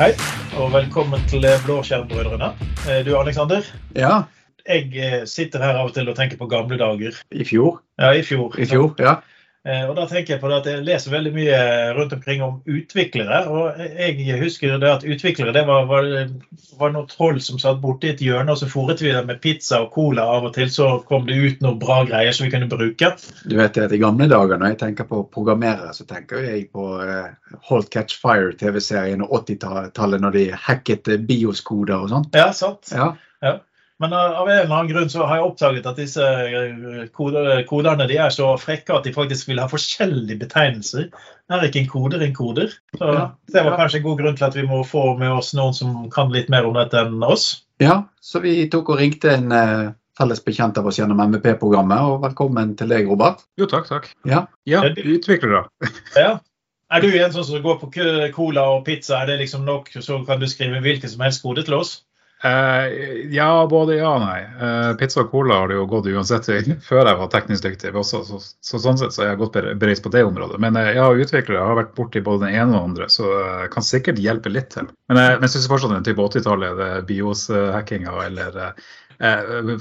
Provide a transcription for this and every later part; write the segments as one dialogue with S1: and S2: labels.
S1: Hei, og velkommen til Blåskjermbrødrene. Eh, Du, Aleksander.
S2: Ja,
S1: Jeg eh, sitter her av og til og tenker på gamle dager.
S2: i fjor.
S1: Ja, i fjor.
S2: I fjor, ja.
S1: Eh, Og da tenker jeg på det at jeg leser veldig mye rundt omkring om utviklere. Og jeg husker det at utviklere det var, var, var noen troll som satt borti et hjørne, og så fòret vi det med pizza og cola av og til. Så kom det ut noen bra greier som vi kunne bruke.
S2: Du vet at I gamle dager når jeg tenker på programmerere, så tenker jeg på eh, Hold Catch Fire-TV-serien og 80-tallet når de hacket bioskoder og sånt.
S1: Ja, sant?
S2: Ja. Ja.
S1: Men av av en eller annen grunn så har jeg oppdaget at disse eh, koderne de er så frekke at de faktisk vil ha forskjellige betegnelser. Er ikke en koder en koder? Så Det var kanskje en god grunn til at vi må få med oss noen som kan litt mer om dette enn oss.
S2: ja, så vi tok og ringte en eh, felles bekjent av oss gjennom MVP-programmet. Og velkommen til deg, Robert.
S3: Jo, takk, takk.
S2: Ja.
S3: Ja,
S1: Ja, du-
S3: utviklere.
S1: Ja. Er du en sånn som går på cola og pizza? Er det liksom nok, så kan du skrive hvilken som helst kode til oss?
S3: Eh, ja, både ja og nei. Uh, pizza og cola har det jo gått uansett før jeg var teknisk dyktig også. Så, så sånn sett så er jeg bere- bereist på det området. Men eh, ja, utviklere har vært borti både den ene og den andre, så uh, kan sikkert hjelpe litt til. Men, jeg syns fortsatt den type 80-tallet, BIOS-hackinga eller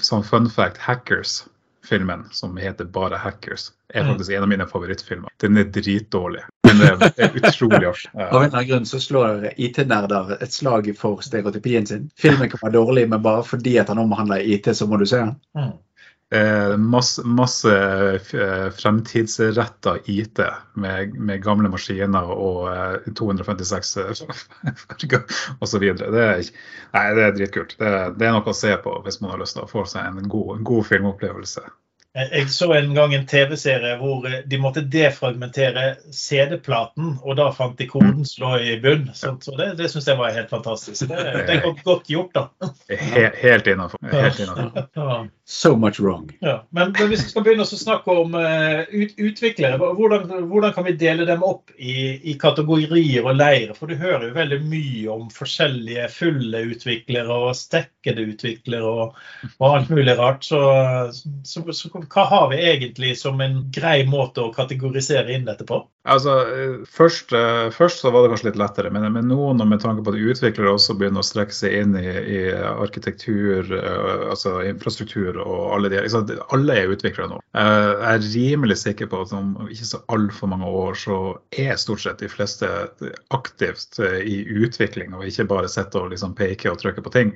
S3: sånn fun fact, Hackers. Filmen som heter bare Hackers, er
S1: Mm.
S3: faktisk en av mine favorittfilmer. Den er dritdårlig, men det er, utrolig artig.
S2: Av en eller annen grunn så slår IT-nerder et slag for stereotypien sin. Filmen kan være dårlig, men bare fordi at han omhandler IT, så må du se den.
S3: Eh, masse masse eh, fremtidsretta IT med, med gamle maskiner og eh, 256 farger osv. Det, er det er dritkult. Det, det er noe å se på hvis man har lyst til å få seg en god, en god filmopplevelse.
S1: Jeg jeg så en gang en TV-serie hvor eh, de måtte defragmentere CD-platen, og da fant de koden som lå i bunn. Så, det, det syns jeg var helt fantastisk. Det, det er godt, gjort, da.
S3: He, helt innafor.
S1: Ja.
S2: So much wrong.
S1: Ja. Men, men hvis vi skal begynne å snakke om eh, ut, utviklere, hvordan, hvordan kan vi dele dem opp i, i kategorier og leirer? For du hører jo veldig mye om forskjellige fulle utviklere og stekkede utviklere og, og alt mulig rart. Så, så, så hva har vi egentlig som en grei måte å kategorisere inn dette på?
S3: Altså, eh, først, eh, først så var det kanskje litt lettere, men men nå og med tanke på at utviklere også begynner å strekke seg inn i, i arkitektur, eh, altså infrastruktur og alle de liksom. Alle er utviklere nå. Jeg er rimelig sikker på at om ikke så altfor mange år så er stort sett de fleste aktivt i utvikling, og ikke bare sitter og liksom peker og trykker på ting.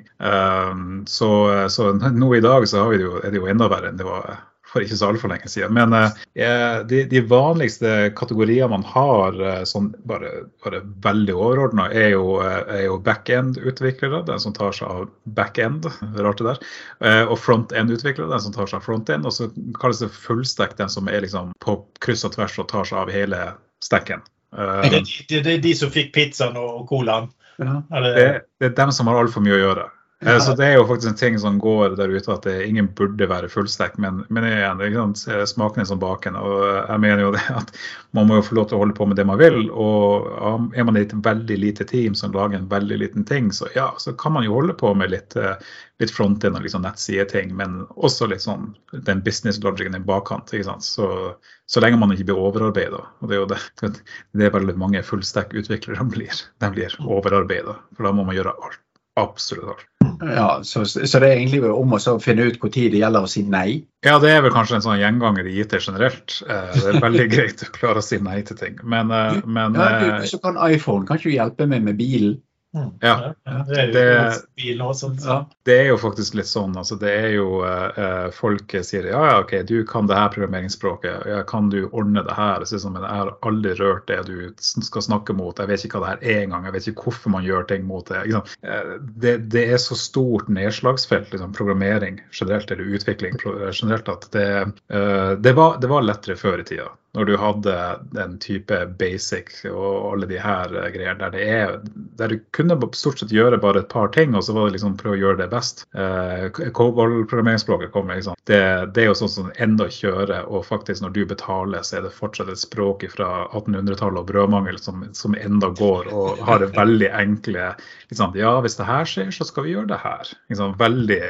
S3: Så, så nå i dag så det jo, er det jo enda verre enn det var for ikke så altfor lenge siden. Men eh, de, de vanligste kategoriene man har eh, sånn bare, bare veldig overordna, er jo, eh, er jo backend-utviklere, den som tar seg av backend, rart det der. Eh, og front-end-utviklere, den som tar seg av front-end. Og så kalles det fullstack, den som er liksom på kryss og tvers og tar seg av hele stacken. Uh,
S1: Det er de, det, det er de som fikk pizzaen og colaen.
S2: Ja.
S3: Det, det er dem som har altfor mye å gjøre. Eh, Så Det er jo faktisk en ting som går der ute at det, ingen burde være fullstack, men, men igjen, ikke sant, smaken er som baken. og Jeg mener jo det at man må jo få lov til å holde på med det man vil. og Er man i et veldig lite team som lager en veldig liten ting, så ja, så kan man jo holde på med litt, eh, litt fronten og liksom nettsideting, men også litt sånn den business logicen i bakkant. ikke sant, så så lenge man ikke blir overarbeida. Og det er jo det, det er veldig mange fullstack-utviklere blir. Blir overarbeida. For da må man gjøre alt. Absolutt alt.
S2: Ja, så, så det er egentlig om å finne ut når det gjelder å si nei.
S3: Ja, det er vel kanskje en sånn gjenganger i IT generelt. Eh, Det er veldig greit å klare å si nei til ting. Men, eh, men
S2: Ja, du, Så kan iPhone, kan ikke du hjelpe meg med bilen?
S1: Mm.
S3: Ja.
S1: det er jo
S3: Det-
S1: sånn.
S2: Ja.
S3: det er jo faktisk litt sånn. altså det er jo eh, eh, Folk sier ja, ja, OK, du kan det her programmeringsspråket. Ja, kan du ordne det her? Så, sånn, men jeg har aldri rørt det du skal snakke mot. Jeg vet ikke hva det her er engang. Jeg vet ikke hvorfor man gjør ting mot det. Eh, Det, det er så stort nedslagsfelt, liksom, programmering generelt, eller utvikling generelt, at det, eh, det, var, det var lettere før i tida. Når du hadde den type basic og alle de her greiene, greier der det er Der du kunne stort sett gjøre bare et par ting, og så var det liksom prøve å gjøre det best. Eh, COBOL-programmeringsspråket kommer, liksom. Det, det er jo sånn som enda kjører, og faktisk når du betaler, så er det fortsatt et språk fra 1800-tallet og brødmangel som, som enda går, og har det veldig enkle liksom, Ja, hvis det her skjer, så skal vi gjøre det her. Liksom, veldig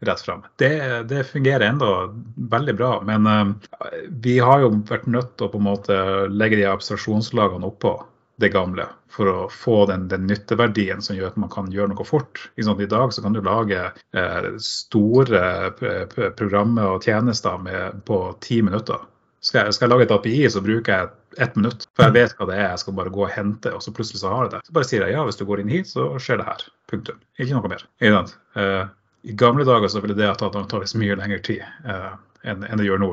S3: rett fram. Det, det fungerer enda veldig bra, men eh, vi har jo vært nødt til å på en måte legge de abstraksjonslagene oppå det gamle for å få den, den nytteverdien som gjør at man kan gjøre noe fort. I dag så kan du lage eh, store programmer og tjenester med, på ti minutter. Skal jeg, skal jeg, lage et API, så bruker jeg ett minutt. For jeg vet hva det er. Jeg skal bare gå og hente, og så plutselig så har jeg det. Så bare sier jeg ja, hvis du går inn hit, så skjer det her. Punktum. Ikke noe mer. Uh, I gamle dager så ville det ha tatt antakeligvis mye lengre tid Eh, enn det gjør nå.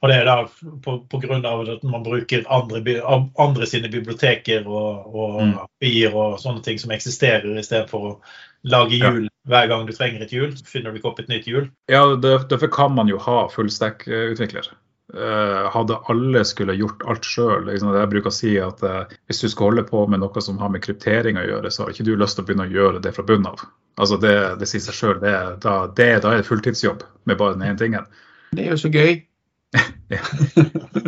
S1: Og det er da på, av at man bruker andre, andre sine biblioteker og, og mm. bier og sånne ting som eksisterer, i stedet for å lage hjul ja. hver gang du trenger et hjul. Så finner du ikke opp et nytt hjul.
S3: Ja, derfor kan man jo ha fullstack-utvikler. Uh, hadde alle skulle gjort alt sjøl. Liksom, jeg bruker å si at uh, hvis du skal holde på med noe som har med kryptering å gjøre, så har ikke du lyst til å begynne å gjøre det fra bunnen av. Altså Det, det sier seg sjøl. Da, da, er det fulltidsjobb med bare den ene tingen.
S2: Det er jo så gøy.
S3: jeg,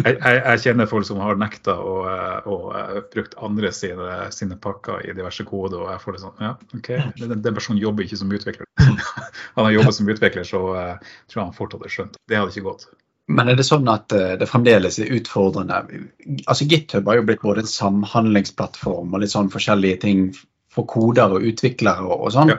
S3: jeg, jeg, kjenner folk som har nekta å, å, å brukt andre sine, sine, pakker i diverse koder, og jeg får det sånn Ja, OK, den, den personen jobber ikke som utvikler. han har jobbet som utvikler, så uh, tror jeg han fort hadde skjønt. Det hadde ikke gått.
S2: Men er det sånn at det fremdeles er utfordrende? Altså GitHub har jo blitt både en samhandlingsplattform og litt sånn forskjellige ting for koder og utviklere og, og sånn. Ja.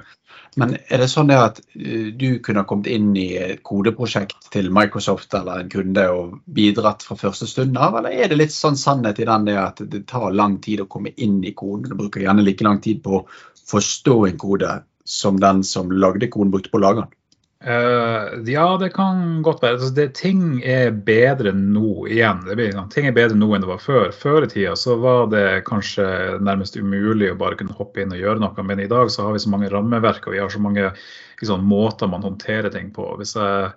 S2: Men er det sånn at eh, du kunne kommet inn i et kodeprosjekt til Microsoft eller en kunde og bidratt fra første stund av, eller er det litt sånn sannhet i den det at det tar lang tid å komme inn i koden? Du bruker gjerne like lang tid på å forstå en kode som den som lagde koden, brukte på å lage den?
S3: Uh, ja, det kan godt være. Altså, det, ting er bedre nå igjen. Blir, ting er bedre nå enn det var før. Før i tida så var det kanskje nærmest umulig å bare kunne hoppe inn og gjøre noe. Men i dag så har vi så mange rammeverk og vi har så mange liksom, måter man håndterer ting på. Hvis jeg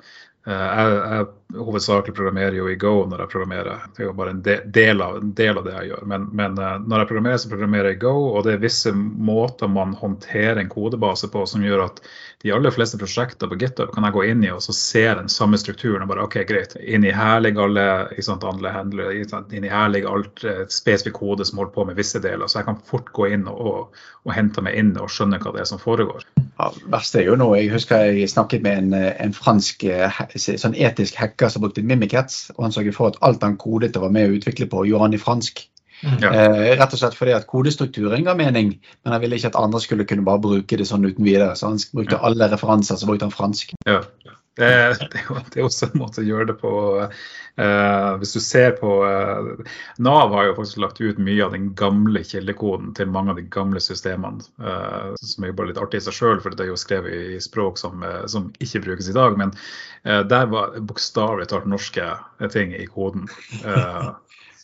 S3: uh, jeg, jeg hovedsakelig programmerer jo i Go når jeg programmerer. Det er jo bare en del av, en del av det jeg gjør. Men, men, eh, når jeg programmerer, så programmerer jeg i Go, og det er visse måter man håndterer en kodebase på som gjør at de aller fleste prosjekter på GitHub kan jeg gå inn i og så se den samme strukturen. og bare, ok, greit, Inni her ligger alle sant, andre handler, inni her ligger alt eh, spesifikk kode som holder på med visse deler. Så jeg kan fort gå inn og, og, og hente meg inn og skjønne hva det er som foregår.
S2: Ja, verste er jo nå, Jeg husker jeg snakket med en, en fransk sånn etisk hacker som brukte Mimikets, og han sørget for at alt han kodet og var med å utvikle på, gjorde han i fransk. Mm. Ja. Eh, rett og slett fordi at kodestrukturen ga mening, men han ville ikke at andre skulle kunne bare bruke det sånn uten videre. Så han brukte alle referanser, så brukte han fransk.
S3: Ja. Det, er også en måte å gjøre det på. Eh, hvis du ser på eh, Nav har jo faktisk lagt ut mye av den gamle kildekoden til mange av de gamle systemene. Eh, som er jo bare litt artig i seg sjøl, for det er jo skrevet i språk som, som ikke brukes i dag. Men der var bokstavelig talt norske ting i koden.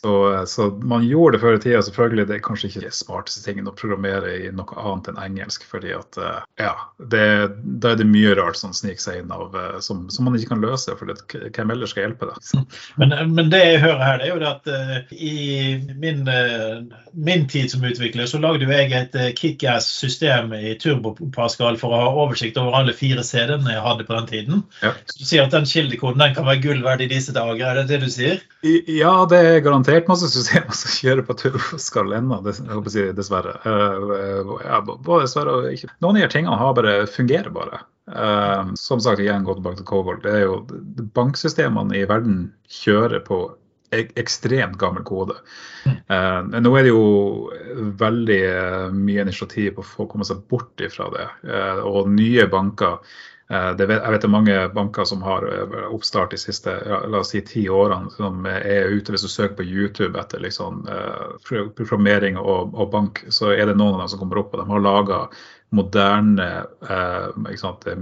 S3: Eh, så, så, man gjorde det før i tida. Selvfølgelig det er kanskje ikke det smarteste tingen å programmere i noe annet enn engelsk. fordi at eh, ja, det, da er det mye rart som sniker seg inn av, eh, som, som, man ikke kan løse. For det, hvem ellers skal hjelpe deg?
S1: Men, men, det jeg hører her, det er jo det at i min, min, tid som utvikler, så lagde jo jeg et kickass-system i Turbo Pascal for å ha oversikt over alle fire CD-ene jeg hadde på den tiden. Ja. Så du sier at den kildekoden den kan være gull verdt i disse dager, er det det du sier?
S3: Ja, det er garantert garantert masse systemer som kjører på turboskall ennå, dessverre. Uh, ja, dessverre ikke. Noen av de tingene har bare, fungerer bare. Uh, som sagt, igjen gå tilbake til Cobalt. Det er jo Banksystemene i verden kjører på ekstremt gammel kode. Uh, nå er det jo veldig mye initiativ på å få komme seg bort ifra det. og nye banker Eh, vet, jeg vet det er mange banker som har eh, oppstart de siste la oss si, ti årene som er ute. Hvis du søker på YouTube etter liksom, programmering og, og, bank, så er det noen av dem som kommer opp. og De har laga moderne eh,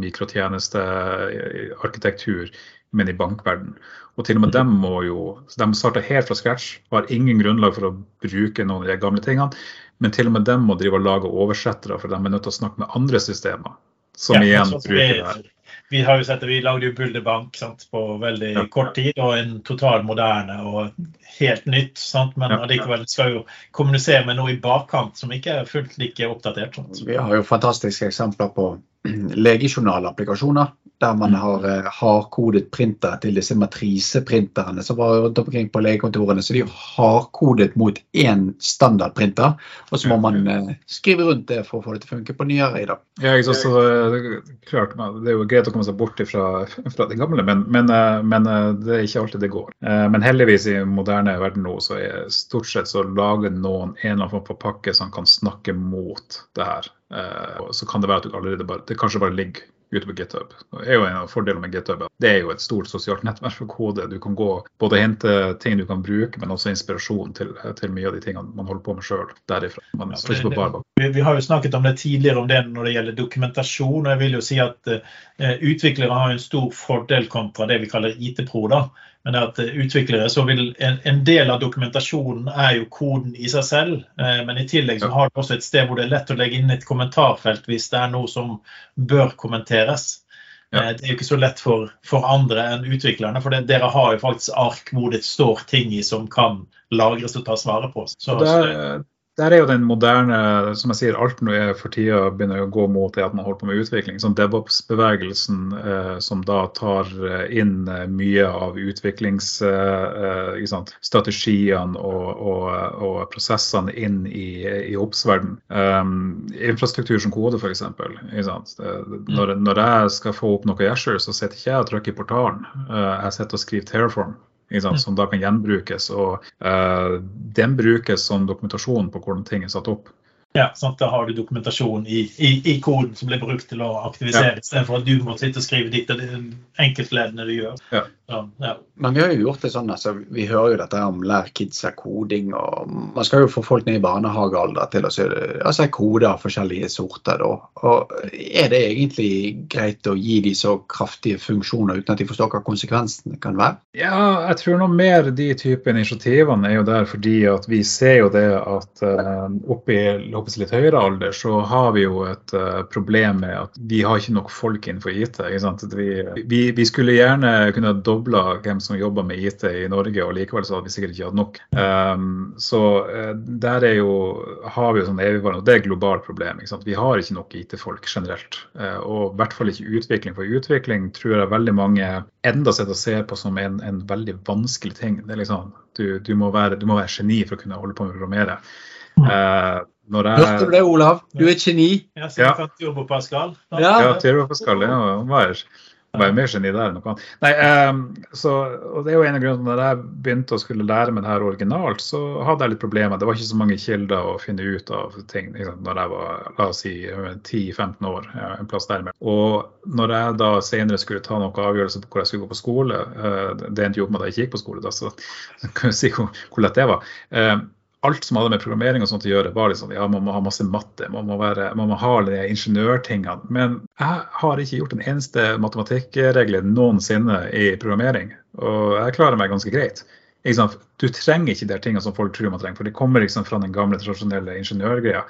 S3: mikrotjenestearkitektur, men i bankverden. Og til og med dem må jo De starter helt fra scratch og har ingen grunnlag for å bruke noen av de gamle tingene. Men til og med dem må drive og lage oversettere, for de er nødt til å snakke med andre systemer. Som ja, igjen bruker det her.
S1: Vi har jo sett det, vi lagde jo Bulderbank sant, på veldig ja. kort tid, og en total moderne og helt nytt. Sant? Men ja. allikevel skal jo kommunisere med noe i bakkant som ikke er fullt like oppdatert. Sant?
S2: Vi har jo fantastiske eksempler på legejournalapplikasjoner der man har eh, hardkodet printere til disse matriseprinterne som var rundt omkring på legekontorene. Så de er hardkodet mot én standardprinter, og så må man eh, skrive rundt det for å få det til å funke på nyere i dag.
S3: Ja, jeg så, så, klart, Det er jo greit å komme seg bort fra, fra det gamle, men, men, eh, men, eh, det er ikke alltid det går. Eh, men heldigvis i moderne verden nå, så er stort sett så lager noen en eller annen form for pakke som kan snakke mot det her. Så kan det være at du allerede bare, det kanskje bare ligger ute på GitHub. Det er jo En av fordelene med GitHub det er jo et stort sosialt nettverk for kode. Du kan gå både hente ting du kan bruke, men også inspirasjon til, til mye av de tingene man holder på med sjøl derifra. Man
S1: ja, det, det, vi, vi, har jo snakket om det tidligere om det når det gjelder dokumentasjon. og jeg vil jo si at uh, Utviklere har en stor fordel kontra det vi kaller IT-pro. da, men at utviklere så vil en, en, del av dokumentasjonen er jo koden i seg selv. Eh, men i tillegg så har du også et sted hvor det er lett å legge inn et kommentarfelt hvis det er noe som bør kommenteres. Eh, det er jo ikke så lett for, for andre enn utviklerne, for det, dere har jo faktisk ark hvor det står ting i som kan lagres og tas vare på. Så,
S3: det, der er jo den moderne som jeg sier, Alt nå er for tida begynner å gå mot det at man holder på med utvikling. Sånn DevOps-bevegelsen eh, som da tar eh, inn eh, mye av utviklingsstrategiene eh, eh og, og, og, prosessene inn i, i oppsverden. Um, infrastruktur som kode, f.eks. Når, når jeg skal få opp noe i Asher, så sitter ikke jeg og trykker i portalen. Jeg sitter og skriver Terraform. Mm. som da kan gjenbrukes. og uh, Den brukes som dokumentasjon på hvordan ting er satt opp.
S1: Ja, sant? Da har du dokumentasjon i, i, i, koden som blir brukt til å aktivisere, ja. istedenfor at du må sitte og skrive ditt enkeltleddene du gjør. Ja.
S2: Ja. Men vi har jo gjort det sånn, altså, vi hører jo dette om lær kidsa koding. og Man skal jo få folk ned i barnehagealder til å altså, kode av forskjellige sorter. Da. Og Er det egentlig greit å gi de så kraftige funksjoner uten at de forstår hva konsekvensene kan være?
S3: Ja, jeg tror noe mer de type initiativene er jo der fordi at vi ser jo det at uh, oppe i litt høyere alder, så har vi jo et uh, problem med at vi har ikke nok folk innenfor IT. Vi, vi, vi, skulle gjerne kunne dobla hvem som jobber med IT i Norge, og likevel så hadde vi sikkert ikke hatt nok. Um, så uh, der er jo, har vi jo sånn evigvarende, og det er et globalt problem. Ikke sant? Vi har ikke nok IT-folk generelt. Uh, og i hvert fall ikke utvikling. For utvikling tror jeg veldig mange enda sitter og ser på som en, en veldig vanskelig ting. Det er liksom, du, du, må være, du må være geni for å kunne holde på med å programmere. Uh,
S2: jeg... Hørte du det, Olav? Du er et geni.
S1: Ja, du ja. på Pascal.
S3: Ja, ja på Pascal. Ja, var mer geni der enn noe annet. Nei, um, så, og det er jo en av grunnene Når jeg begynte å skulle lære meg det her originalt, så hadde jeg litt problemer. Det var ikke så mange kilder å finne ut av ting liksom, når jeg var la oss si 10-15 år. en plass der. Og når jeg da senere skulle ta noen avgjørelse på hvor jeg skulle gå på skole, uh, det endte jo opp med at jeg ikke gikk på skole, da, så kan du si hvor, hvor lett det var. Uh, alt som hadde med programmering og sånt å gjøre, var liksom, ja, man må ha masse matte, man må, være, man må ha de ingeniørtingene. Men jeg har ikke gjort en eneste matematikkregel noensinne i programmering. Og jeg klarer meg ganske greit. Du trenger ikke de tingene som folk tror man trenger, for de kommer liksom fra den gamle, tradisjonelle ingeniørgreia.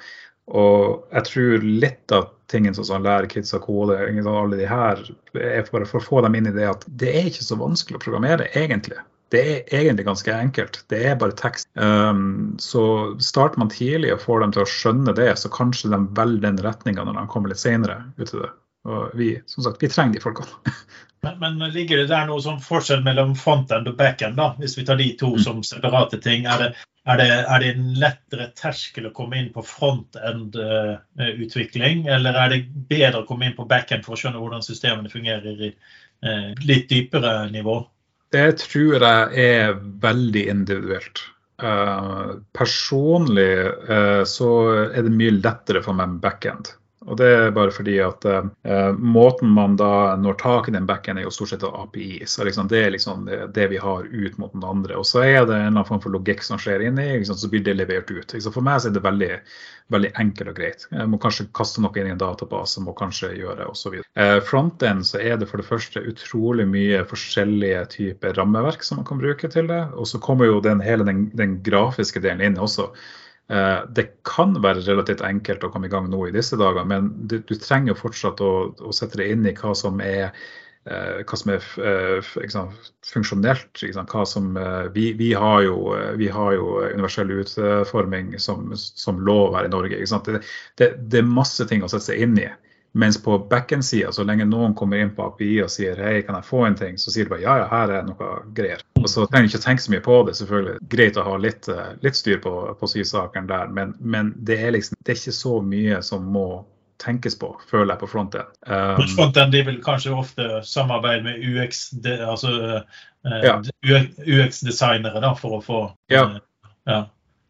S3: Og jeg tror litt av tingene som sånn, lærer kids å kode, alle de her, er bare for å få dem inn i det at det er ikke så vanskelig å programmere, egentlig. Det er egentlig ganske enkelt. Det er bare tekst. Um, så starter man tidlig og får dem til å skjønne det, så kanskje de velger den retninga når de kommer litt senere ut i det. Og vi, som sagt, vi trenger de folkene.
S1: men, men, ligger det der noe sånn forskjell mellom frontend og backend, da? Hvis vi tar de to mm. som separate ting. Er det, er, det, er det, en lettere terskel å komme inn på frontend-utvikling, uh, eller er det bedre å komme inn på backend for å skjønne hvordan systemene fungerer i uh, litt dypere nivå?
S3: Det tror jeg er veldig individuelt. Uh, personlig uh, så er det mye lettere for meg med backend. Og det er bare fordi at eh, måten man da når tak i den backen er jo stort sett API. Så liksom, det er liksom det, vi har ut mot den andre. Og så er det en eller annen form for logikk som skjer inni, liksom, så blir det levert ut. Liksom. For meg så er det veldig, veldig enkelt og greit. Jeg må kanskje kaste noe inn i en database, må kanskje gjøre osv. Uh, Frontend så er det for det første utrolig mye forskjellige typer rammeverk som man kan bruke til det. Og så kommer jo den, hele den, den grafiske delen inn også. Eh, det kan være relativt enkelt å komme i gang nå i disse dager, men du, du trenger fortsatt å, å, sette deg inn i hva som er, eh, hva som er liksom, funksjonelt. Hva som, vi, vi, har jo, vi, har jo, universell utforming som, som lov her i Norge. Det, det, det, er masse ting å sette seg inn i. Mens på backend-sida, så lenge noen kommer inn på API og sier hei, kan jeg få en ting, så sier de bare ja, ja, her er noe greier. Og så trenger du ikke tenke så mye på det. selvfølgelig. Greit å ha litt, eh, litt styr på, på sysakene der, men, men det, er liksom, det er ikke så mye som må tenkes på, føler jeg, på frontend.
S1: Um, frontend de vil kanskje ofte samarbeide med UX, de, altså, uh, ja. UX-designere for å få
S3: ja. Uh, ja.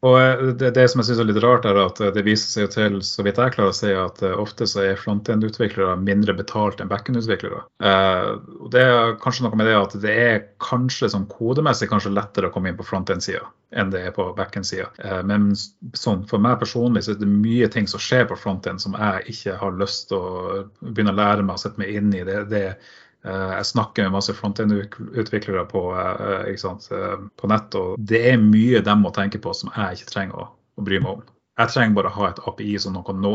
S3: Og eh, det, det, som jeg synes er litt rart, er at eh, det viser seg til, så vidt jeg klarer å si, at eh, ofte så er frontend-utviklere mindre betalt enn backend-utviklere. Eh, Det er kanskje noe med det at det er kanskje sånn kodemessig kanskje lettere å komme inn på frontend-sida enn det er på backend-sida. Eh, men sånn, for meg personlig så er det mye ting som skjer på frontend som jeg ikke har lyst til å begynne å lære meg og sette meg inn i. Det, det jeg snakker med masse frontend-utviklere på, eh, eh, på, nett, og det er mye de må tenke på som jeg ikke trenger å, å bry meg om. Jeg trenger bare å ha et API som noen kan nå,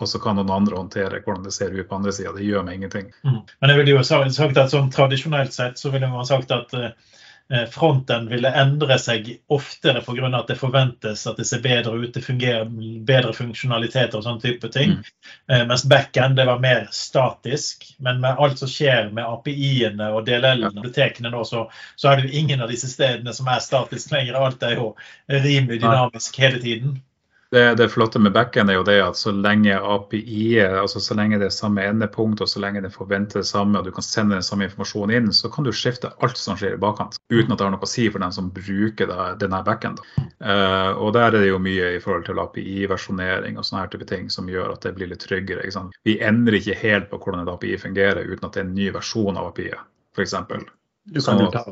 S3: og så kan noen andre håndtere hvordan det ser ut på andre sida. Det gjør meg ingenting.
S1: Mm. Men jeg ville jo sagt at sånn Tradisjonelt sett så ville man sagt at uh, Eh, fronten ville endre seg oftere pga. at det forventes at det ser bedre ut, det fungerer bedre funksjonaliteter og sånne type ting. Mm. Eh, mens backend det var mer statisk. Men med alt som skjer med API-ene og DLL-ene, bibliotekene nå, så, så, er det jo ingen av disse stedene som er statisk lenger. Alt er jo rimelig dynamisk hele tiden.
S3: Det, det, flotte med backend er jo det at så lenge API, altså så lenge det er samme endepunkt og så lenge det forventer det samme og du kan sende den samme informasjonen inn, så kan du skifte alt som skjer i bakkant uten at det har noe å si for den som bruker denne backend. Uh, og der er det jo mye i forhold til API-versjonering og sånne her type ting som gjør at det blir litt tryggere. Vi endrer ikke helt på hvordan et API fungerer uten at det er en ny versjon av API-et, f.eks.
S2: Du kan jo ta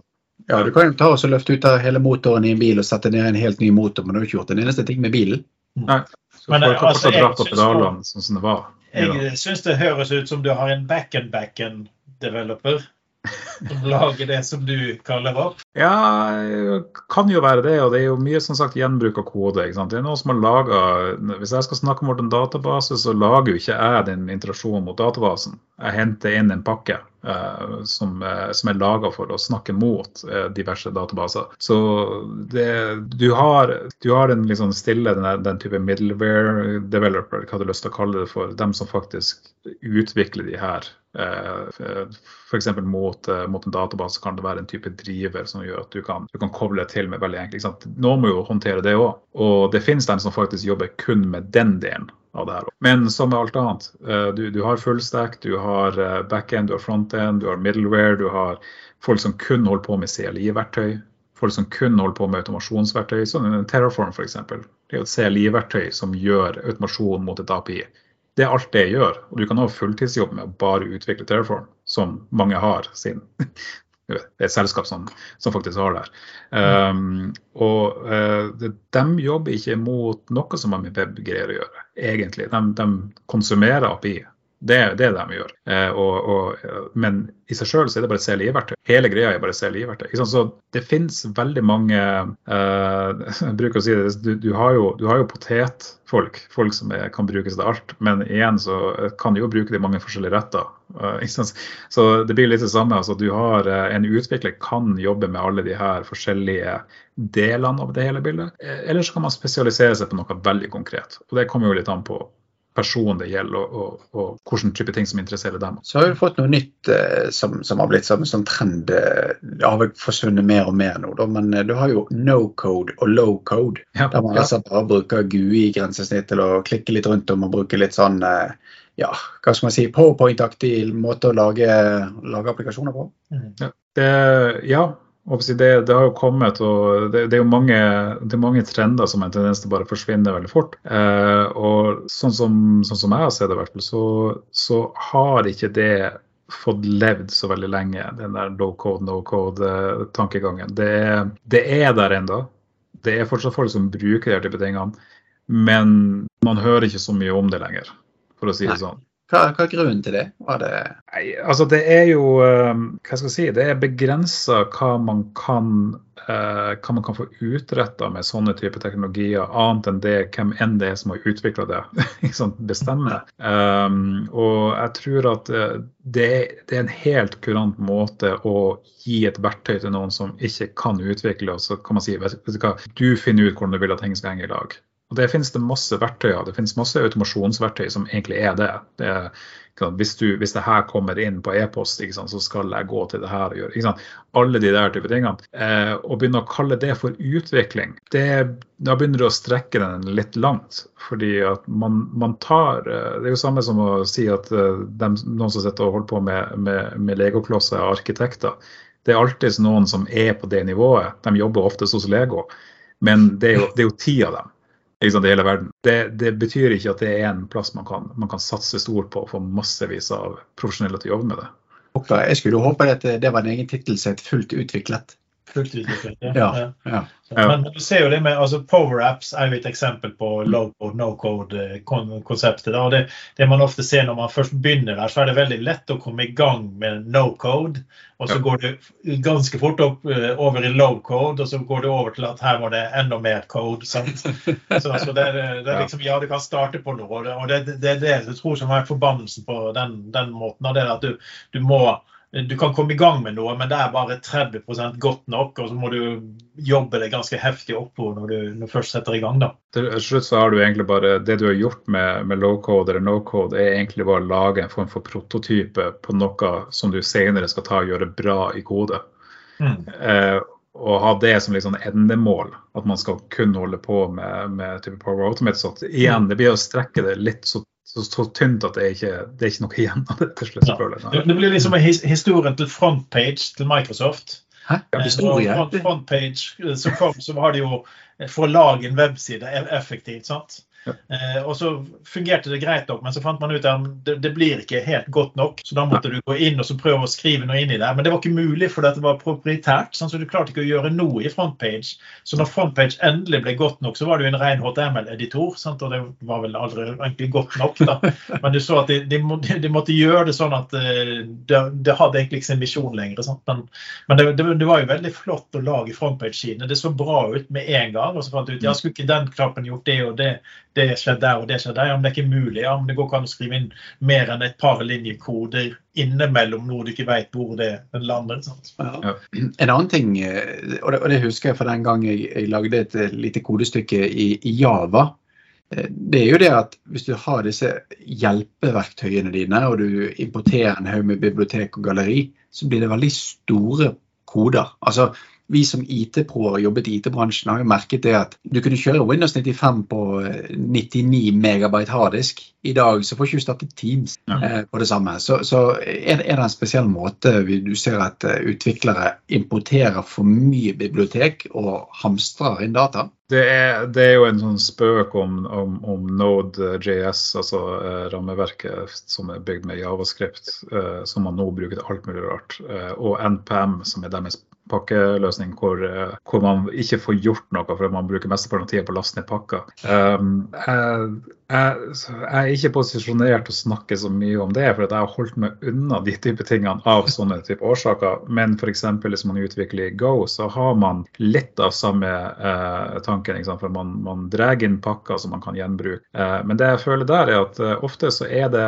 S2: ja, du kan jo ta og løfte ut av hele motoren i en bil og sette ned en helt ny motor, men du har ikke gjort en eneste ting med bilen.
S3: Nei. Så Men, folk har altså, fortsatt dratt på pedalene sånn som det var.
S1: Jeg syns det høres ut som du har en back-and-back-and-developer. Som lager det som du kaller opp?
S3: Ja, kan jo være det. Og det er jo mye som sagt gjenbruk av kode. ikke sant? Det er noen som har laget, Hvis jeg skal snakke om en database, så lager jo ikke jeg den interaksjonen mot databasen. Jeg henter inn en pakke. Uh, som, uh, som, er laga for å snakke mot uh, diverse databaser. Så det, du, har, du har den liksom stille, den, den, type middleware developer, hva du har lyst til å kalle det for, dem som faktisk utvikler de her. F.eks. Mot, mot en database kan det være en type driver som gjør at du kan, du kan koble til med veldig enkelt. Noen må jo håndtere det òg. Og det finnes dem som faktisk jobber kun med den delen av det her. Men som med alt annet, eh, du, du har fullstack, du har eh, backend, du har frontend, du har middleware, du har folk som kun holder på med CLI-verktøy. Folk som kun holder på med automasjonsverktøy, som Terraform f.eks. Det er jo et CLI-verktøy som gjør automasjon mot et API. Det er alt det jeg gjør. Og du kan ha fulltidsjobb med å bare utvikle Terraform, som mange har sin det er et selskap som, som faktisk har det. Um, og uh, de jobber ikke mot noe som har med web-greier å gjøre, egentlig. De, de konsumerer API. Det, er det de gjør. Uh, og, og, men i seg sjøl er det bare CLI-verktøy. Hele greia er bare CLI-verktøy. Så det finnes veldig mange uh, bruker å si det, du, du, har, jo, du har jo potetfolk, folk som er, kan brukes til alt. Men igjen så kan du jo bruke det i mange forskjellige retter. Uh, så det blir litt det samme. altså du har En utvikler kan jobbe med alle de her forskjellige delene av det hele bildet. Eller så kan man spesialisere seg på noe veldig konkret. Og det kommer jo litt an på person det gjelder, og, og, og hvilken type ting som interesserer dem.
S2: Så har vi fått noe nytt eh, som, som, har blitt som en sånn trend. Eh, det har vel forsvunnet mer og mer nå, da, men eh, du har jo no code og low code. Ja, der man ja. altså bare bruker GUI-grensesnitt til å klikke litt rundt om og bruke litt sånn eh, ja, hva skal man si, powerpoint-aktig måte å lage, lage applikasjoner på.
S3: Mm. Ja, det, ja, det, det, har jo kommet, og det, det, er jo mange, det er mange trender som har en tendens til å bare forsvinne veldig fort. Eh, og sånn som, sånn som, jeg har sett det, i hvert så, så, har ikke det fått levd så veldig lenge, den der low code, no code-tankegangen. Det, det, er der ennå. Det er fortsatt folk som bruker de type tingene, men man hører ikke så mye om det lenger, for å si det sånn.
S2: Hva, hva, er grunnen til det? det...
S3: Nei, altså det er jo ehm, Hva skal jeg si? Det er begrensa hva man kan uh, hva man kan få utretta med sånne typer teknologier, annet enn det hvem enn det er som har utvikla det, bestemmer. Um, og jeg tror at eh, det, det, er en helt kurant måte å gi et verktøy til noen som ikke kan utvikle, og så kan man si vet du hva, du finner ut hvordan du vil at ting skal henge i lag. Og Det finnes det masse verktøyer. Det finnes masse automasjonsverktøy som egentlig er det. det Hvis, du, hvis det her kommer inn på e-post, så skal jeg gå til det her og gjøre Alle de der type tingene. Eh, å begynne å kalle det for utvikling, det, da begynner du å strekke den litt langt. Fordi at man, man tar eh, Det er jo samme som å si at de, noen som sitter og holder på med, med, med legoklosser, er arkitekter. Det er alltid noen som er på det nivået. De jobber oftest hos Lego. Men det er jo, det er jo ti av dem liksom, i hele verden. Det, det, betyr ikke at det er en plass man kan, man kan satse stort på og få massevis av profesjonelle til å jobbe med det.
S2: Jeg skulle håpe at det var en egen tittel som het Fullt utviklet.
S1: Fullt utviklet,
S2: ja. ja, ja.
S1: Men, du ser jo det med altså Power-apps er jo et eksempel på low-code, no-code-konseptet. og det, det, man ofte ser når man først begynner der, så er det veldig lett å komme i gang med no-code. Og så går det ganske fort opp uh, over i low-code, og så går det over til at her må det enda mer code. Sant? Så, så det, det, er liksom, ja, du kan starte på noe. Og det er det, det, jeg tror som er forbannelsen på den, den måten. Og det er at du, du må du kan komme i gang med noe, men det er bare 30 godt nok. Og så må du jobbe deg ganske heftig oppover når du, når du først setter i gang. da.
S3: Til slutt så har du egentlig bare, Det du har gjort med, med low code eller no code, er egentlig bare å lage en form for prototype på noe som du senere skal ta og gjøre bra i kode. Mm. Eh, og ha det som liksom endemål, at man skal kun holde på med, med type Power Automate. Så igjen, det blir å strekke det litt så så, så, tynt at det er ikke det er ikke noe igjen av det til slutt.
S1: Ja. Det blir liksom historien til frontpage til Microsoft.
S2: Hæ? Ja, historie?
S1: Front, frontpage som kom, så var det jo for å lage en webside effektivt. sant? Eh, og så fungerte det greit nok, men så fant man ut at det, det, blir ikke helt godt nok. Så da måtte du gå inn og så prøve å skrive noe inn i det. Men det var ikke mulig, for det var proprietært. Sånn, så du klarte ikke å gjøre noe i frontpage. Så når frontpage endelig ble godt nok, så var det jo en ren HTML-editor. Og det var vel aldri egentlig godt nok, da. Men du så at de, de, må, de måtte gjøre det sånn at uh, det, de hadde egentlig ikke sin misjon lenger. Men, men det, det, var jo veldig flott å lage frontpage-sidene. Det så bra ut med en gang. Og så fant du ut ja, skulle ikke den knappen gjort det og det det skjedde der og det skjedde der. Ja, men det er ikke mulig. Ja, men det går ikke an å skrive inn mer enn et par linjekoder innimellom noe du ikke vet hvor det lander.
S2: Ja. En annen ting, eh, og det, og det, husker jeg fra den gang jeg, jeg lagde et eh, lite kodestykke i, i, Java. Eh, det er jo det at hvis du har disse hjelpeverktøyene dine, og du importerer en haug med bibliotek og galleri, så blir det veldig store koder. Altså, vi som IT-proer jobbet i IT-bransjen, har jo merket det at du kunne kjøre Windows 95 på 99 eh, megabyte harddisk. I dag så får ikke du startet Teams eh, på det samme. Så, så er, er, det en spesiell måte du ser at eh, utviklere importerer for mye bibliotek og hamstrer inn data?
S3: Det er, det er, jo en sånn spøk om, om, om Node.js, altså eh, rammeverket som er bygd med javascript, eh, som man nå bruker til alt mulig rart, eh, og NPM, som er deres pakkeløsning hvor, eh, hvor, man ikke får gjort noe fordi man bruker mesteparten av tida på å laste ned pakker. Um, jeg, jeg, er ikke posisjonert til å snakke så mye om det, for jeg har holdt meg unna de type tingene av sånne type årsaker. Men f.eks. hvis man utvikler Go, så har man litt av samme eh, tanken. For man, man drar inn pakker som man kan gjenbruke. Eh, men det jeg føler der, er at eh, ofte så er det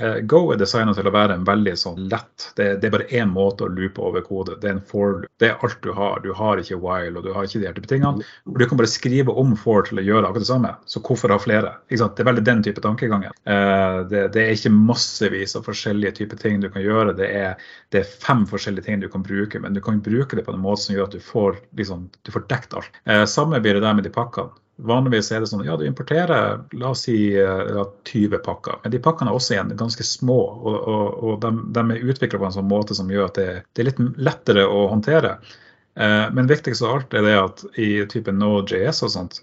S3: eh, Go er designet til å være en veldig sånn lett Det, det er bare én måte å loope over kode. Det er en for det er alt du har. Du har ikke while og du har ikke de her type tingene. Du kan bare skrive om for til å gjøre akkurat det samme. Så hvorfor ha flere? Det er veldig den type tankegangen. Eh, det, er ikke massevis av forskjellige typer ting du kan gjøre. Det er, det er, fem forskjellige ting du kan bruke, men du kan bruke det på en måte som gjør at du får, liksom, du får dekt alt. Eh, samme blir det der med de pakkene. Vanligvis er det sånn ja, du importerer la oss si 20 pakker, men de pakkene er også igjen ganske små. Og, og, og de, de, er utvikla på en sånn måte som gjør at det, det er litt lettere å håndtere. Eh, men viktigst av alt er det at i type Node.js og sånt,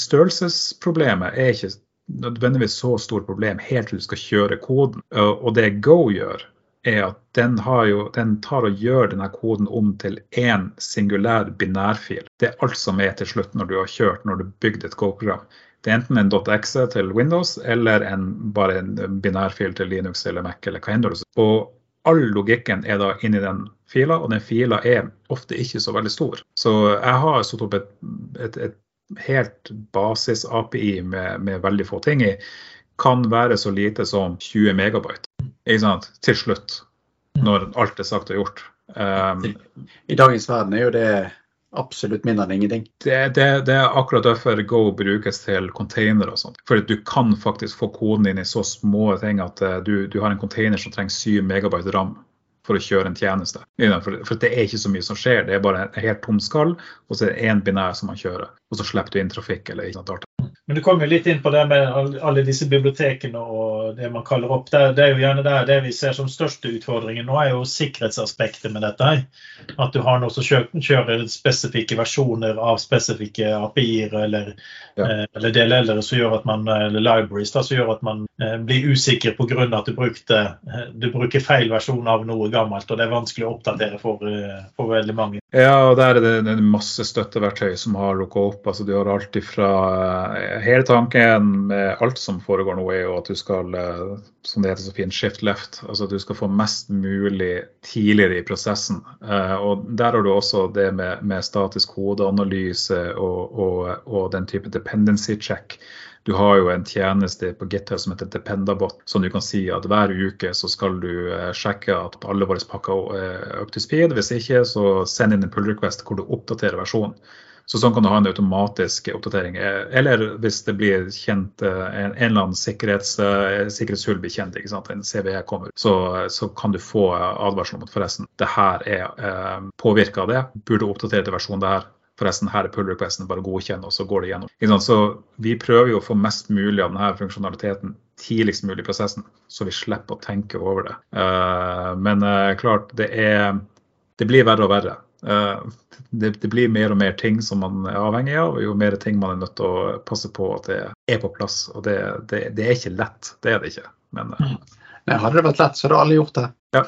S3: størrelsesproblemet er ikke nødvendigvis så stort problem helt til du skal kjøre koden. Og det Go gjør, er at den, jo, den, tar og gjør denne koden om til én singulær binærfil. Det er alt som er til slutt når du har kjørt, når du har bygd et Go-program. Det er enten en .exe til Windows eller en, bare en binærfil til Linux eller Mac eller hva enn det Og all logikken er da inni den fila, og den fila er ofte ikke så veldig stor. Så jeg har satt opp et, et, et helt basis-API med, med veldig få ting i. Kan være så lite som 20 megabyte til slutt, når alt er sagt og gjort. Um,
S2: I dagens verden er jo det absolutt mindre enn ingenting.
S3: Det, det, det er akkurat derfor Go brukes til container og sånt. For du kan faktisk få koden din i så små ting at eh, du, du har en container som trenger 7 megabyte ram for å kjøre en tjeneste. For, det er ikke så mye som skjer. Det er bare en helt tom skall, og så er det én binær som man kjører. Og så slipper du inn trafikk eller ikke data.
S1: Men du kom jo litt inn på det med alle disse bibliotekene og det man kaller opp. Det, det er jo gjerne der det vi ser som største utfordringen nå, er jo sikkerhetsaspektet med dette. At du har noe som kjører spesifikke versjoner av spesifikke API-er eller,
S3: Ja.
S1: eh, eller DLL-ere som gjør at man, eller libraries da, som gjør at man eh, blir usikker pga. at du, brukte, eh, du bruker feil versjon av noe gammelt. Og det er vanskelig å oppdatere for, for veldig mange.
S3: Ja, og der er det, er masse støtteverktøy som har dukket opp. Altså, du har alt ifra eh, Hele tanken med alt som foregår nå, er jo at du skal, eh, som det heter så fint, shift left. Altså at du skal få mest mulig tidligere i prosessen. Eh, og der har du også det med, med statisk kodeanalyse og, og, og den type dependency check. Du har jo en tjeneste på GitHub som heter Dependabot, som du kan si at hver uke så skal du eh, sjekke at alle våre pakker er up to speed. Hvis ikke, så send inn en pull request hvor du oppdaterer versjonen. Så sånn kan du ha en automatisk oppdatering. Eh, Eller hvis det blir kjent eh, en, eller annen sikkerhets, eh, sikkerhetshull blir kjent, ikke sant? en CVE kommer, så, så kan du få advarsel om at forresten, det her er eh, påvirka av det. Burde oppdatere til versjonen det her. Forresten, her er pull requesten, bare godkjenn, og så går det gjennom. Så vi prøver jo å få mest mulig av denne funksjonaliteten tidligst mulig i prosessen, så vi slipper å tenke over det. Eh, men eh, klart, det er Det blir verre og verre. Eh, det, det blir mer og mer ting som man er avhengig av, og jo mer ting man er nødt til å passe på at det er på plass. Og det, det, det er ikke lett, det er det ikke. Men eh,
S2: Nei, hadde det vært lett, så hadde alle gjort det.
S3: ja.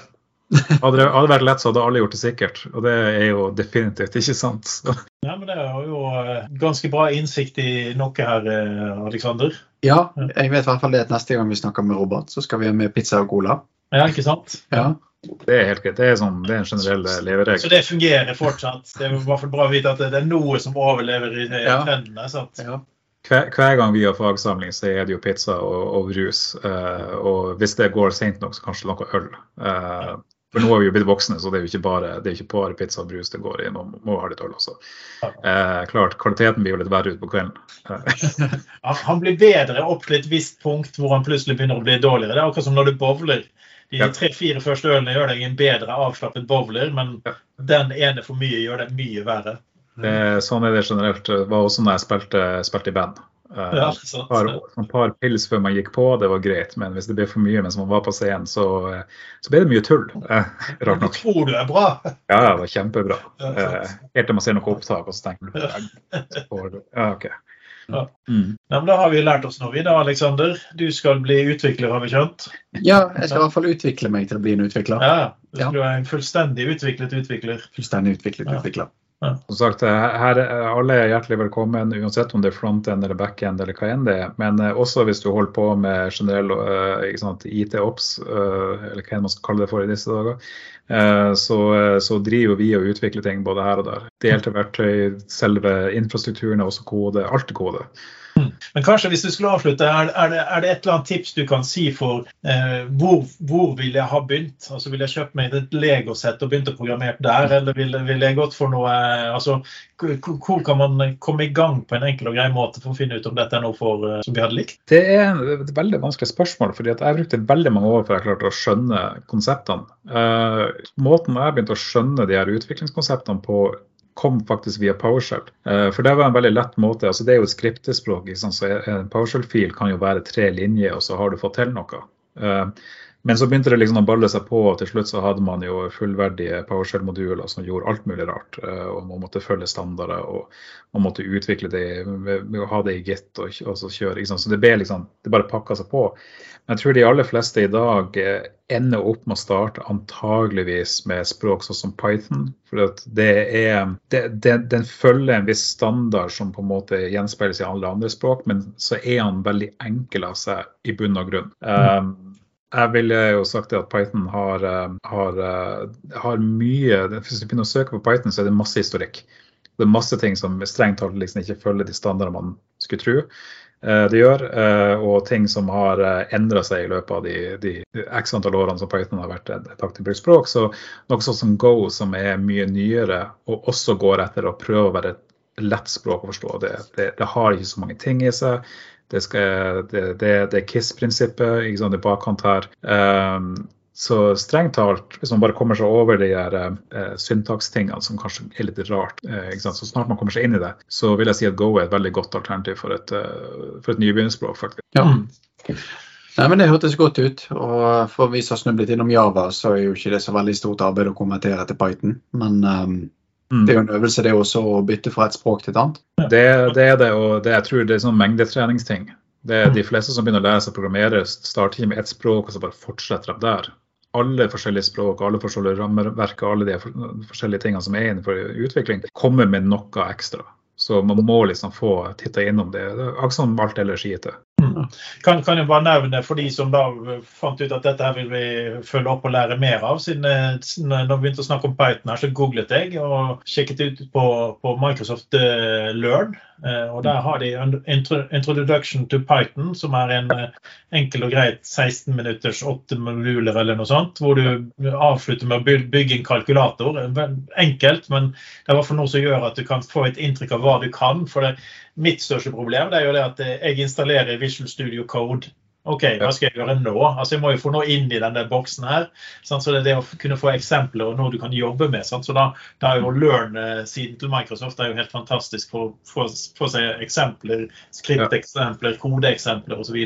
S3: Hadde det hadde vært lett, så hadde alle gjort det sikkert. Og det er jo definitivt ikke sant. Så,
S1: Ja, men Det er jo eh, ganske bra innsikt i noe her, eh, Aleksander.
S2: Ja, jeg vet i hvert fall det at neste gang vi snakker med Robert, så skal vi ha med pizza og cola.
S1: Ja, ikke sant?
S2: Ja.
S3: det er helt greit. Det er, sånn, det er en generell
S1: Så det fungerer fortsatt. Det er i hvert fall bra å vite at det er noe som overlever i
S2: Ja.
S1: trendene. sant?
S2: ja.
S3: Hver, hver gang vi har fagsamling, så er det jo pizza og, og rus. Uh, og hvis det går sent nok, så kanskje noe øl. Eh, for nå er vi jo blitt voksne, så det er jo ikke bare, det ikke bare pizza og brus det går i. Nå må ha litt øl også. Eh, klart, kvaliteten blir jo litt verre utpå kvelden. Eh,
S1: Han, han blir bedre opp til et visst punkt hvor han plutselig begynner å bli dårligere. Det er akkurat som når du bowler. De
S3: Ja.
S1: tre-fire første ølene gjør deg en bedre avslappet bowler, men
S3: Ja.
S1: den ene for mye gjør deg mye verre.
S3: det, sånn er det generelt. Det var også når jeg spilte, spilte i band. Eh,
S1: Ja, sant?
S3: par, et par pils før man gikk på, det var greit. Men hvis det ble for mye mens man var på scenen, så, eh, så ble det mye tull. Eh, rart
S1: Du tror du er bra.
S3: Ja, det var kjempebra.
S1: Ja,
S3: Eh, helt til man ser noe opptak, og så tenker man ja, OK.
S1: Ja.
S3: Mm.
S1: Men da har vi lært oss noe, vi da, Aleksander. Du skal bli utvikler, har vi skjønt?
S2: ja, jeg skal i hvert fall utvikle meg til å bli en utvikler.
S1: Ja, Du være en fullstendig utviklet utvikler.
S2: Fullstendig utviklet
S1: Ja.
S2: utvikler.
S3: Som sagt, eh, her er alle er hjertelig velkommen, uansett om det er front-end eller back-end eller hva enn det er. Men eh, også hvis du holder på med generell eh, IT-ops, eller hva enn man skal kalle det for i disse dager, så, så driver vi og utvikler ting både her og der. Delte verktøy, selve infrastrukturen er også kode. Alt er kode.
S1: Men kanskje hvis du skulle avslutte, er, er, det, er det et eller annet tips du kan si for eh, hvor, hvor vil jeg ha begynt? Altså Vil jeg kjøpt meg et legosett og begynt å programmere der, eller ville vil jeg gått for noe eh, altså hvor, kan man komme i gang på en enkel og grei måte for å finne ut om dette er noe for, eh, som vi hadde likt?
S3: Det er et veldig vanskelig spørsmål, fordi jeg brukte veldig mange år før jeg klarte å skjønne konseptene. Eh, måten jeg begynte å skjønne de her utviklingskonseptene på, kom faktisk via PowerShell. Eh, for det var en veldig lett måte. altså Det er jo et skriptespråk. Liksom, så En PowerShell-fil kan jo være tre linjer, og så har du fått til noe. Men så begynte det liksom å balle seg på, og til slutt så hadde man jo fullverdige PowerShell-moduler som gjorde alt mulig rart. eh, og Man måtte følge standarder, og man måtte utvikle det med å ha det i Git og, og så kjøre. Liksom. Så det ble liksom, det bare pakka seg på. Men jeg tror de aller fleste i dag eh, ender opp med å starte antageligvis med språk sånn som Python. For det er, det, det, den følger en viss standard som på en måte gjenspeiles i alle andre språk, men så er han veldig enkel av seg i bunn og grunn. Um, jeg ville jo sagt det at Python har, eh, har, eh, har mye Hvis du begynner å søke på Python, så er det masse historikk. Det er masse ting som strengt talt liksom ikke følger de standardene man skulle tro. eh, det gjør, eh, og ting som har endra seg i løpet av de, de x antall årene som Python har vært et aktivt brukt språk. Så noe sånt som Go, som er mye nyere, og også går etter å prøve å være et lett språk å forstå. Det, det, det har ikke så mange ting i seg. Det, skal, det, det, det er KISS-prinsippet ikke sant, i bakkant her. Um, så strengt talt, hvis man bare kommer seg over de her eh, syntakstingene som kanskje er litt rart, eh, så snart man kommer seg inn i det, så vil jeg si at Go er et veldig godt alternativ for et, uh, for et nybegynnerspråk, faktisk.
S2: Ja. Nei, men Det hørtes godt ut. og For vi som har snublet innom Java, så er jo ikke det så veldig stort arbeid å konvertere til Python. Men um, mm. Det er jo en øvelse det også å bytte fra et språk til et annet.
S3: Det, det er det, og det, jeg tror det er sånn mengdetreningsting. Det er De fleste som begynner å lære seg å programmere, starter med ett språk og så bare fortsetter de der alle forskjellige språk, alle forskjellige rammeverk, alle de forskjellige tingene som er innenfor utvikling, kommer med noe ekstra. Så man må liksom få titta innom det. Akkurat som alt ellers i IT.
S1: Mm. Kan, kan jeg bare nevne for de som da fant ut at dette her vil vi følge opp og lære mer av. Siden når vi begynte å snakke om Python her, så googlet jeg og sjekket ut på, på Microsoft uh, Learn. Uh, og der har de Introduction to Python, som er en enkel og greit 16 minutters 8 moduler eller noe sånt. Hvor du avslutter med å bygge en kalkulator. Enkelt, men det er i hvert fall noe som gjør at du kan få et inntrykk av hva du kan. for det Mitt største problem det er jo det at jeg installerer Visual Studio Code. OK, hva skal jeg gjøre nå? Altså Jeg må jo få noe inn i denne boksen her. Sant? Så det er det å kunne få eksempler og noe du kan jobbe med. Sant? Så da, da er jo Learn-siden til Microsoft er jo helt fantastisk for å få seg eksempler, skripteksempler, kodeeksempler osv.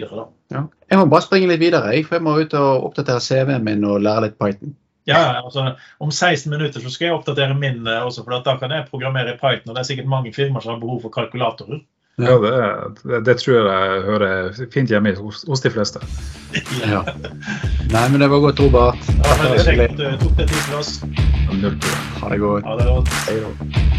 S2: Ja. Jeg må bare springe litt videre, for jeg må ut og oppdatere CV-en min og lære litt Python.
S1: Ja, altså Om 16 minutter så skal jeg oppdatere min eh, også, for da kan jeg programmere i Python. og Det er sikkert mange firmaer som har behov for kalkulatorer.
S3: Ja, det, det, det tror jeg hører fint hjemme hos, hos de fleste.
S2: ja. Nei, men det var godt, Robert.
S1: Ja, men det er kjekt du tok deg tid for oss.
S2: Ha det godt.
S1: Ha det godt.